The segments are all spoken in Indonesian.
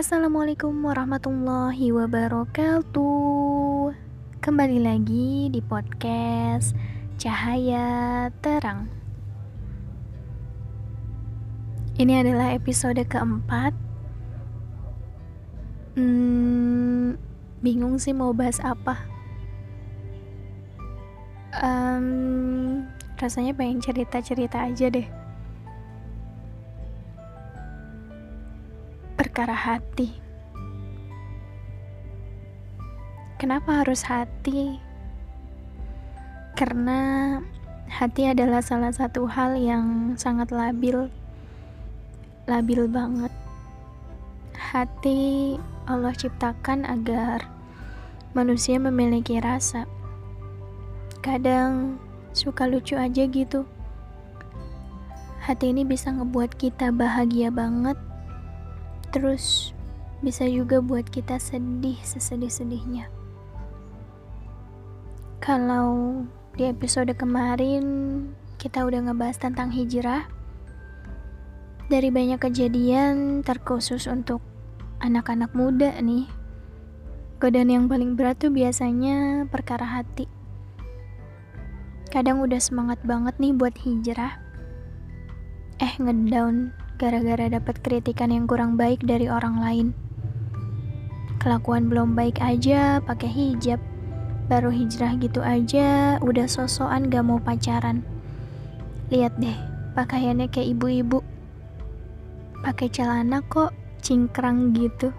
Assalamualaikum warahmatullahi wabarakatuh. Kembali lagi di podcast Cahaya Terang. Ini adalah episode keempat. Hmm, bingung sih mau bahas apa. Um, rasanya pengen cerita-cerita aja deh. Perkara hati. Kenapa harus hati? Karena hati adalah salah satu hal yang sangat labil, labil banget. Hati Allah ciptakan agar manusia memiliki rasa. Kadang suka lucu aja gitu. Hati ini bisa ngebuat kita bahagia banget Terus bisa juga buat kita sedih sesedih-sedihnya. Kalau di episode kemarin kita udah ngebahas tentang hijrah, dari banyak kejadian terkhusus untuk anak-anak muda nih, godaan yang paling berat tuh biasanya perkara hati. Kadang udah semangat banget nih buat hijrah, eh ngedown gara-gara dapat kritikan yang kurang baik dari orang lain. Kelakuan belum baik aja pakai hijab. Baru hijrah gitu aja udah sosokan gak mau pacaran. Lihat deh, pakaiannya kayak ibu-ibu. Pakai celana kok cingkrang gitu.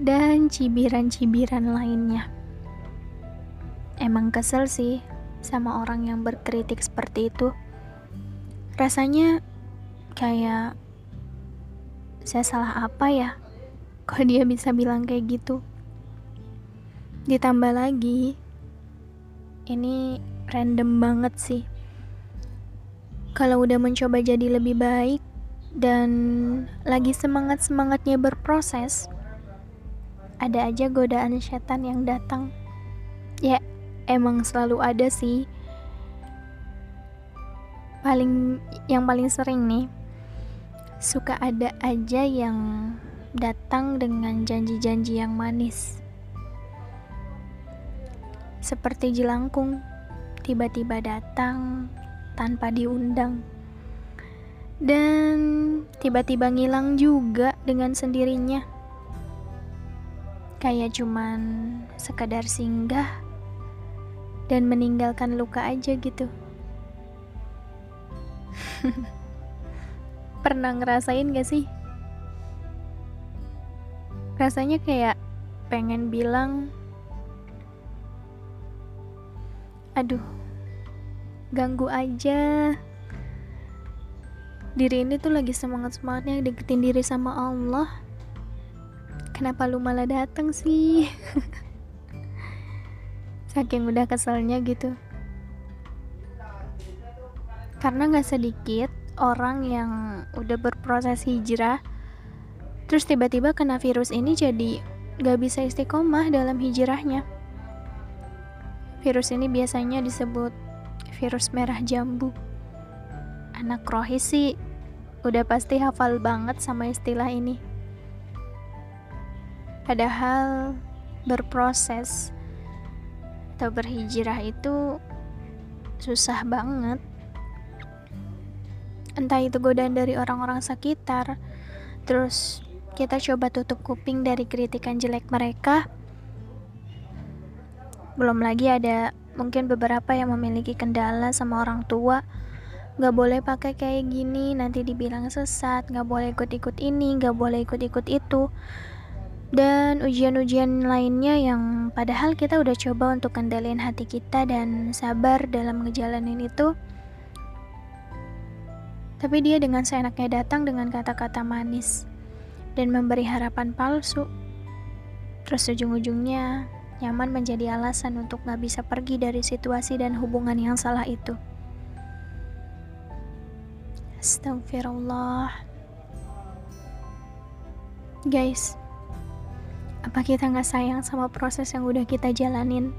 Dan cibiran-cibiran lainnya. Emang kesel sih sama orang yang berkritik seperti itu. Rasanya kayak saya salah apa ya? Kok dia bisa bilang kayak gitu? Ditambah lagi ini random banget sih. Kalau udah mencoba jadi lebih baik dan lagi semangat-semangatnya berproses ada aja godaan setan yang datang. Ya emang selalu ada sih. Paling yang paling sering nih suka ada aja yang datang dengan janji-janji yang manis. Seperti jelangkung, tiba-tiba datang tanpa diundang. Dan tiba-tiba ngilang juga dengan sendirinya. Kayak cuman sekedar singgah dan meninggalkan luka aja gitu. pernah ngerasain gak sih? Rasanya kayak pengen bilang, aduh, ganggu aja. Diri ini tuh lagi semangat-semangatnya deketin diri sama Allah. Kenapa lu malah datang sih? Saking udah keselnya gitu. Karena gak sedikit orang yang udah berproses hijrah terus tiba-tiba kena virus ini jadi gak bisa istiqomah dalam hijrahnya. Virus ini biasanya disebut virus merah jambu. Anak rohis sih udah pasti hafal banget sama istilah ini. Padahal berproses atau berhijrah itu susah banget entah itu godaan dari orang-orang sekitar terus kita coba tutup kuping dari kritikan jelek mereka. Belum lagi ada mungkin beberapa yang memiliki kendala sama orang tua. Gak boleh pakai kayak gini nanti dibilang sesat Gak boleh ikut-ikut ini Gak boleh ikut-ikut itu. Dan ujian-ujian lainnya yang padahal kita udah coba untuk kendaliin hati kita dan sabar dalam ngejalanin itu tapi dia dengan seenaknya datang dengan kata-kata manis dan memberi harapan palsu. Terus ujung-ujungnya nyaman menjadi alasan untuk gak bisa pergi dari situasi dan hubungan yang salah itu. Astagfirullah. Guys, apa kita gak sayang sama proses yang udah kita jalanin?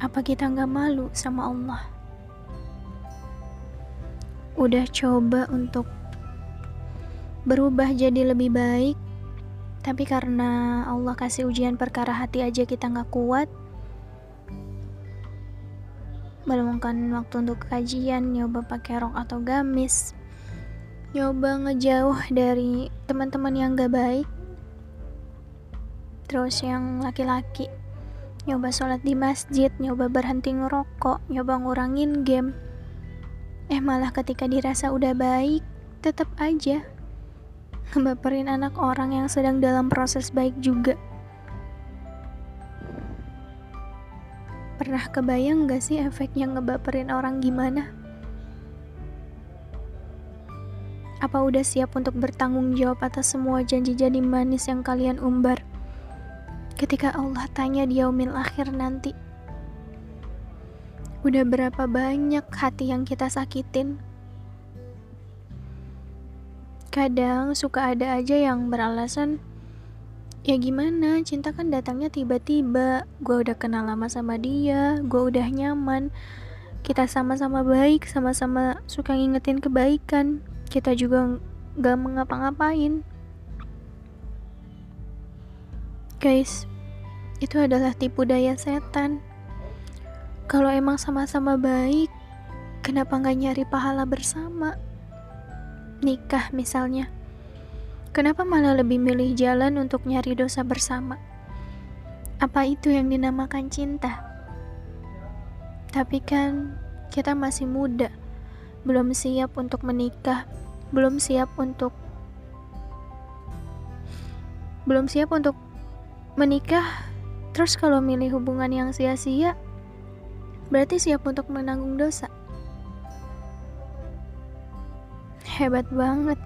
Apa kita gak malu sama Allah? Udah coba untuk berubah jadi lebih baik, tapi karena Allah kasih ujian perkara hati aja kita nggak kuat, meluangkan waktu untuk kajian, nyoba pakai rok atau gamis, nyoba ngejauh dari teman-teman yang gak baik, terus yang laki-laki nyoba sholat di masjid, nyoba berhenti ngerokok, nyoba ngurangin game. Eh malah ketika dirasa udah baik, tetap aja ngebaperin anak orang yang sedang dalam proses baik juga. Pernah kebayang gak sih efeknya ngebaperin orang gimana? Apa udah siap untuk bertanggung jawab atas semua janji-janji manis yang kalian umbar? Ketika Allah tanya di yaumil akhir nanti, udah berapa banyak hati yang kita sakitin? Kadang suka ada aja yang beralasan, ya gimana, cinta kan datangnya tiba-tiba. Gue udah kenal lama sama dia, gue udah nyaman. Kita sama-sama baik, sama-sama suka ngingetin kebaikan. Kita juga gak mengapa-ngapain. Guys, itu adalah tipu daya setan. Kalau emang sama-sama baik, kenapa gak nyari pahala bersama? nikah misalnya. Kenapa malah lebih milih jalan untuk nyari dosa bersama? Apa itu yang dinamakan cinta? Tapi kan kita masih muda, belum siap untuk menikah, belum siap untuk belum siap untuk menikah. Terus kalau milih hubungan yang sia-sia, berarti siap untuk menanggung dosa. Hebat banget.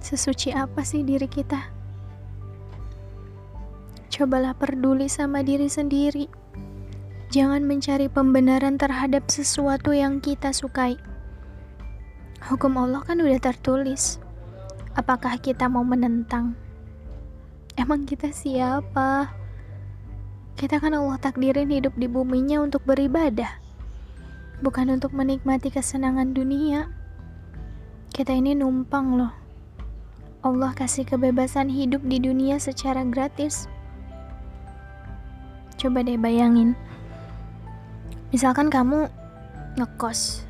Sesuci apa sih diri kita? Cobalah peduli sama diri sendiri. Jangan mencari pembenaran terhadap sesuatu yang kita sukai. Hukum Allah kan udah tertulis. Apakah kita mau menentang? Emang kita siapa? Kita kan Allah takdirin hidup di buminya untuk beribadah, bukan untuk menikmati kesenangan dunia. Kita ini numpang loh. Allah kasih kebebasan hidup di dunia secara gratis. Coba deh bayangin. Misalkan kamu ngekos,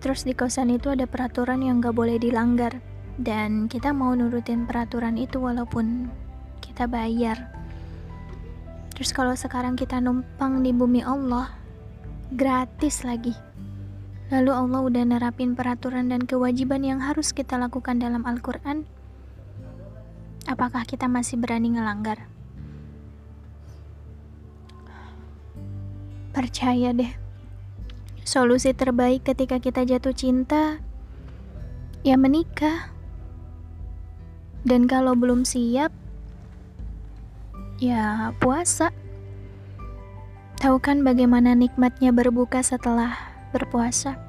terus di kosan itu ada peraturan yang gak boleh dilanggar, dan kita mau nurutin peraturan itu walaupun kita bayar. Terus kalau sekarang kita numpang di bumi Allah, gratis lagi. Lalu Allah udah nerapin peraturan dan kewajiban yang harus kita lakukan dalam Al-Quran. Apakah kita masih berani ngelanggar? Percaya deh, solusi terbaik ketika kita jatuh cinta ya menikah. Dan kalau belum siap, ya puasa. Tahu kan bagaimana nikmatnya berbuka setelah berpuasa.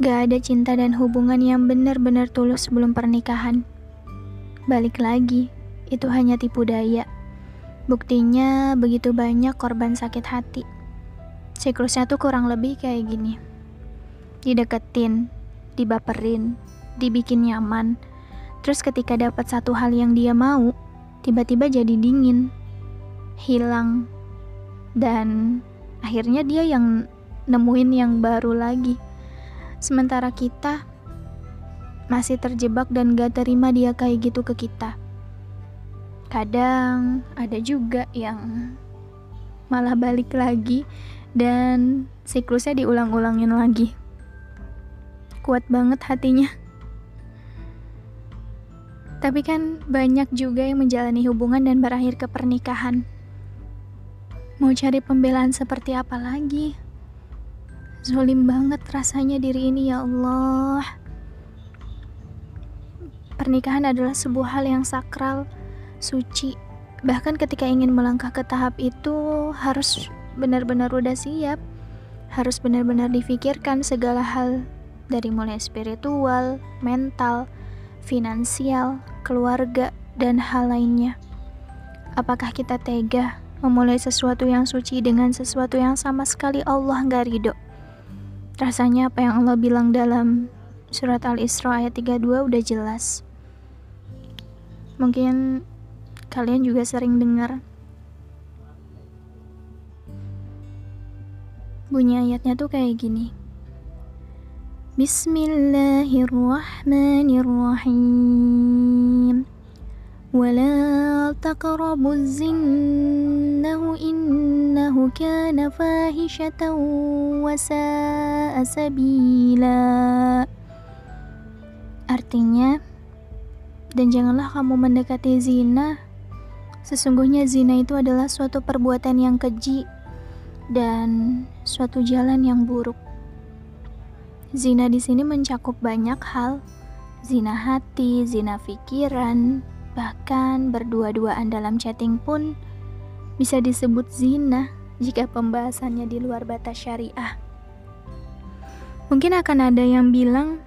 Gak ada cinta dan hubungan yang benar-benar tulus sebelum pernikahan. Balik lagi, itu hanya tipu daya. Buktinya begitu banyak korban sakit hati. Siklusnya tuh kurang lebih kayak gini. Dideketin, dibaperin, dibikin nyaman. Terus ketika dapat satu hal yang dia mau, tiba-tiba jadi dingin, hilang, dan akhirnya dia yang nemuin yang baru lagi. Sementara kita masih terjebak dan gak terima dia kayak gitu ke kita. Kadang ada juga yang malah balik lagi dan siklusnya diulang-ulangin lagi. Kuat banget hatinya. Tapi kan banyak juga yang menjalani hubungan dan berakhir ke pernikahan. Mau cari pembelaan seperti apa lagi? Zolim banget rasanya diri ini ya Allah. Pernikahan adalah sebuah hal yang sakral, suci. Bahkan ketika ingin melangkah ke tahap itu harus benar-benar udah siap. Harus benar-benar difikirkan segala hal dari mulai spiritual, mental, finansial, keluarga, dan hal lainnya. Apakah kita tega memulai sesuatu yang suci dengan sesuatu yang sama sekali Allah nggak ridho? Rasanya apa yang Allah bilang dalam surat Al-Isra ayat 32 udah jelas. Mungkin kalian juga sering dengar bunyi ayatnya tuh kayak gini. Bismillahirrahmanirrahim. ولا تقربوا الزنه إنه كان فاحشة وساء سبيلا Artinya, dan janganlah kamu mendekati zina. Sesungguhnya zina itu adalah suatu perbuatan yang keji dan suatu jalan yang buruk. Zina di sini mencakup banyak hal, zina hati, zina pikiran, bahkan berdua-duaan dalam chatting pun bisa disebut zina jika pembahasannya di luar batas syariah. Mungkin akan ada yang bilang,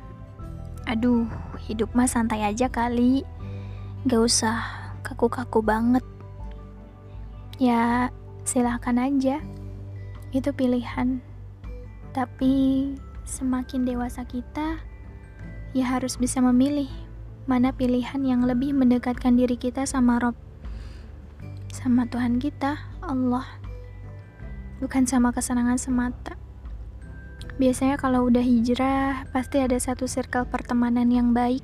Aduh, hidup mah santai aja kali. Gak usah kaku-kaku banget. Ya, silahkan aja. Itu pilihan. Tapi semakin dewasa kita, ya harus bisa memilih mana pilihan yang lebih mendekatkan diri kita sama Rob. Sama Tuhan kita, Allah. Bukan sama kesenangan semata. Biasanya kalau udah hijrah, pasti ada satu circle pertemanan yang baik.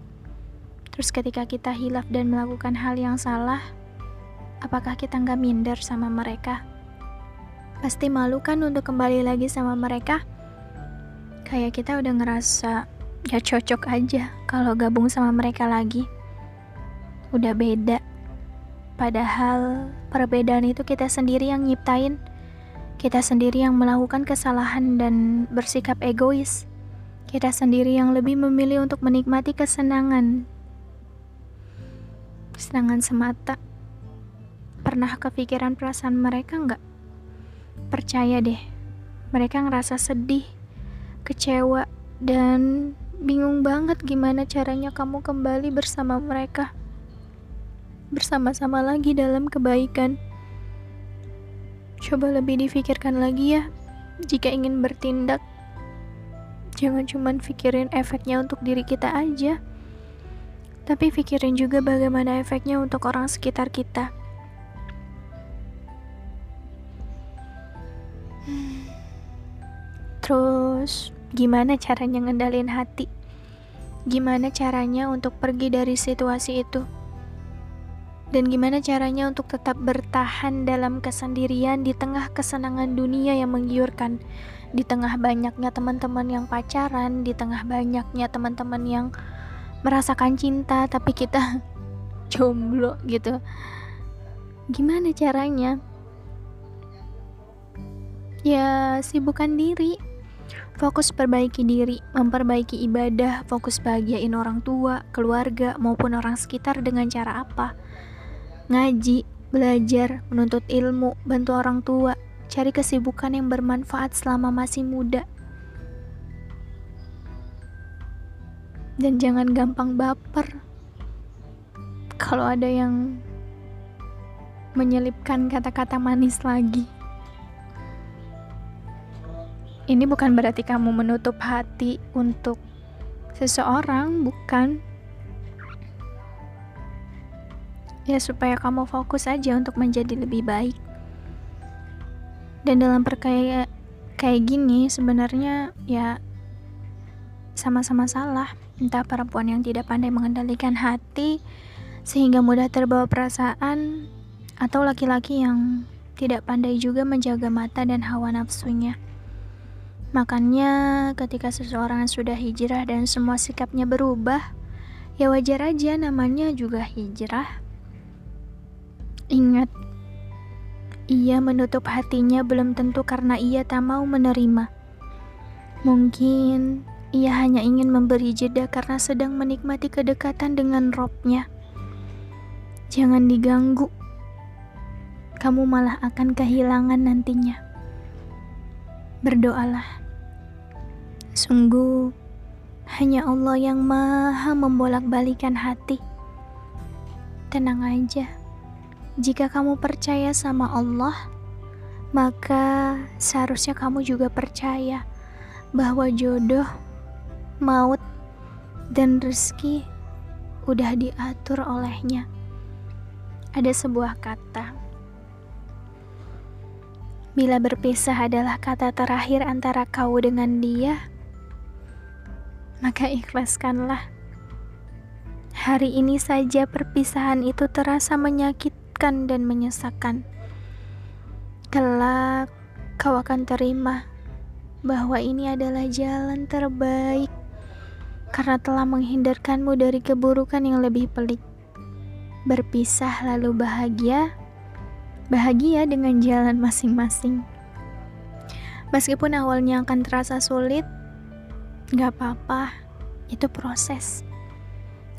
Terus ketika kita hilaf dan melakukan hal yang salah, apakah kita nggak minder sama mereka? Pasti malu kan untuk kembali lagi sama mereka? Kayak kita udah ngerasa ya cocok aja kalau gabung sama mereka lagi. Udah beda. Padahal perbedaan itu kita sendiri yang nyiptain kita sendiri yang melakukan kesalahan dan bersikap egois. Kita sendiri yang lebih memilih untuk menikmati kesenangan. Kesenangan semata. Pernah kepikiran perasaan mereka nggak? Percaya deh, mereka ngerasa sedih, kecewa, dan bingung banget gimana caranya kamu kembali bersama mereka. Bersama-sama lagi dalam kebaikan. Coba lebih difikirkan lagi ya, jika ingin bertindak. Jangan cuma pikirin efeknya untuk diri kita aja, tapi pikirin juga bagaimana efeknya untuk orang sekitar kita. Terus, gimana caranya ngendalin hati? Gimana caranya untuk pergi dari situasi itu? dan gimana caranya untuk tetap bertahan dalam kesendirian di tengah kesenangan dunia yang menggiurkan, di tengah banyaknya teman-teman yang pacaran, di tengah banyaknya teman-teman yang merasakan cinta, tapi kita jomblo gitu. Gimana caranya? Ya, sibukkan diri. Fokus perbaiki diri, memperbaiki ibadah, fokus bahagiain orang tua, keluarga, maupun orang sekitar dengan cara apa? ngaji, belajar, menuntut ilmu, bantu orang tua, cari kesibukan yang bermanfaat selama masih muda. Dan jangan gampang baper. Kalau ada yang menyelipkan kata-kata manis lagi. Ini bukan berarti kamu menutup hati untuk seseorang, bukan. Ya supaya kamu fokus aja untuk menjadi lebih baik. Dan dalam perkaya kayak gini sebenarnya ya sama-sama salah. Entah perempuan yang tidak pandai mengendalikan hati sehingga mudah terbawa perasaan atau laki-laki yang tidak pandai juga menjaga mata dan hawa nafsunya. Makanya ketika seseorang sudah hijrah dan semua sikapnya berubah, ya wajar aja namanya juga hijrah. Ingat, ia menutup hatinya belum tentu karena ia tak mau menerima. Mungkin ia hanya ingin memberi jeda karena sedang menikmati kedekatan dengan robnya. Jangan diganggu, kamu malah akan kehilangan nantinya. Berdoalah. Sungguh, hanya Allah yang maha membolak-balikan hati. Tenang aja jika kamu percaya sama Allah, maka seharusnya kamu juga percaya bahwa jodoh, maut, dan rezeki udah diatur olehnya. Ada sebuah kata, bila berpisah adalah kata terakhir antara kau dengan dia, maka ikhlaskanlah. Hari ini saja perpisahan itu terasa menyakitkan dan menyesakan. Kelak kau akan terima bahwa ini adalah jalan terbaik karena telah menghindarkanmu dari keburukan yang lebih pelik. Berpisah lalu bahagia, bahagia dengan jalan masing-masing. Meskipun awalnya akan terasa sulit, gak apa-apa, itu proses.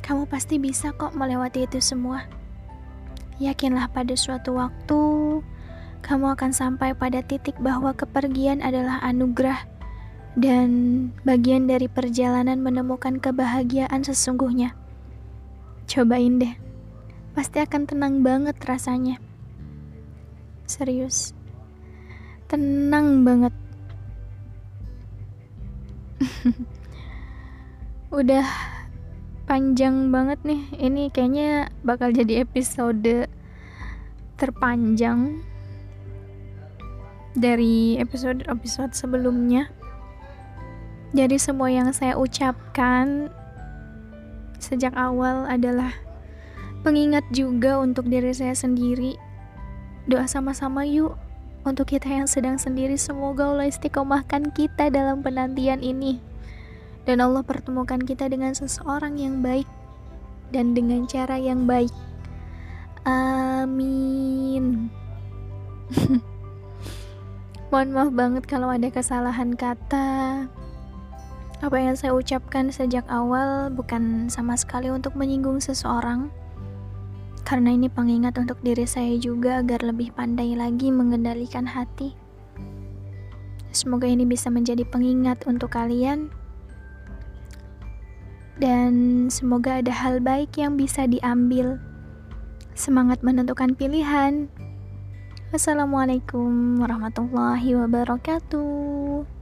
Kamu pasti bisa kok melewati itu semua. Yakinlah pada suatu waktu, kamu akan sampai pada titik bahwa kepergian adalah anugerah dan bagian dari perjalanan menemukan kebahagiaan sesungguhnya. Cobain deh, pasti akan tenang banget rasanya. Serius, tenang banget. Udah panjang banget nih. Ini kayaknya bakal jadi episode terpanjang dari episode-episode sebelumnya. Jadi semua yang saya ucapkan sejak awal adalah pengingat juga untuk diri saya sendiri. Doa sama-sama yuk untuk kita yang sedang sendiri semoga Allah istiqomahkan kita dalam penantian ini dan Allah pertemukan kita dengan seseorang yang baik dan dengan cara yang baik. Amin. Mohon maaf banget kalau ada kesalahan kata. Apa yang saya ucapkan sejak awal bukan sama sekali untuk menyinggung seseorang. Karena ini pengingat untuk diri saya juga agar lebih pandai lagi mengendalikan hati. Semoga ini bisa menjadi pengingat untuk kalian dan semoga ada hal baik yang bisa diambil. Semangat menentukan pilihan. Wassalamualaikum warahmatullahi wabarakatuh.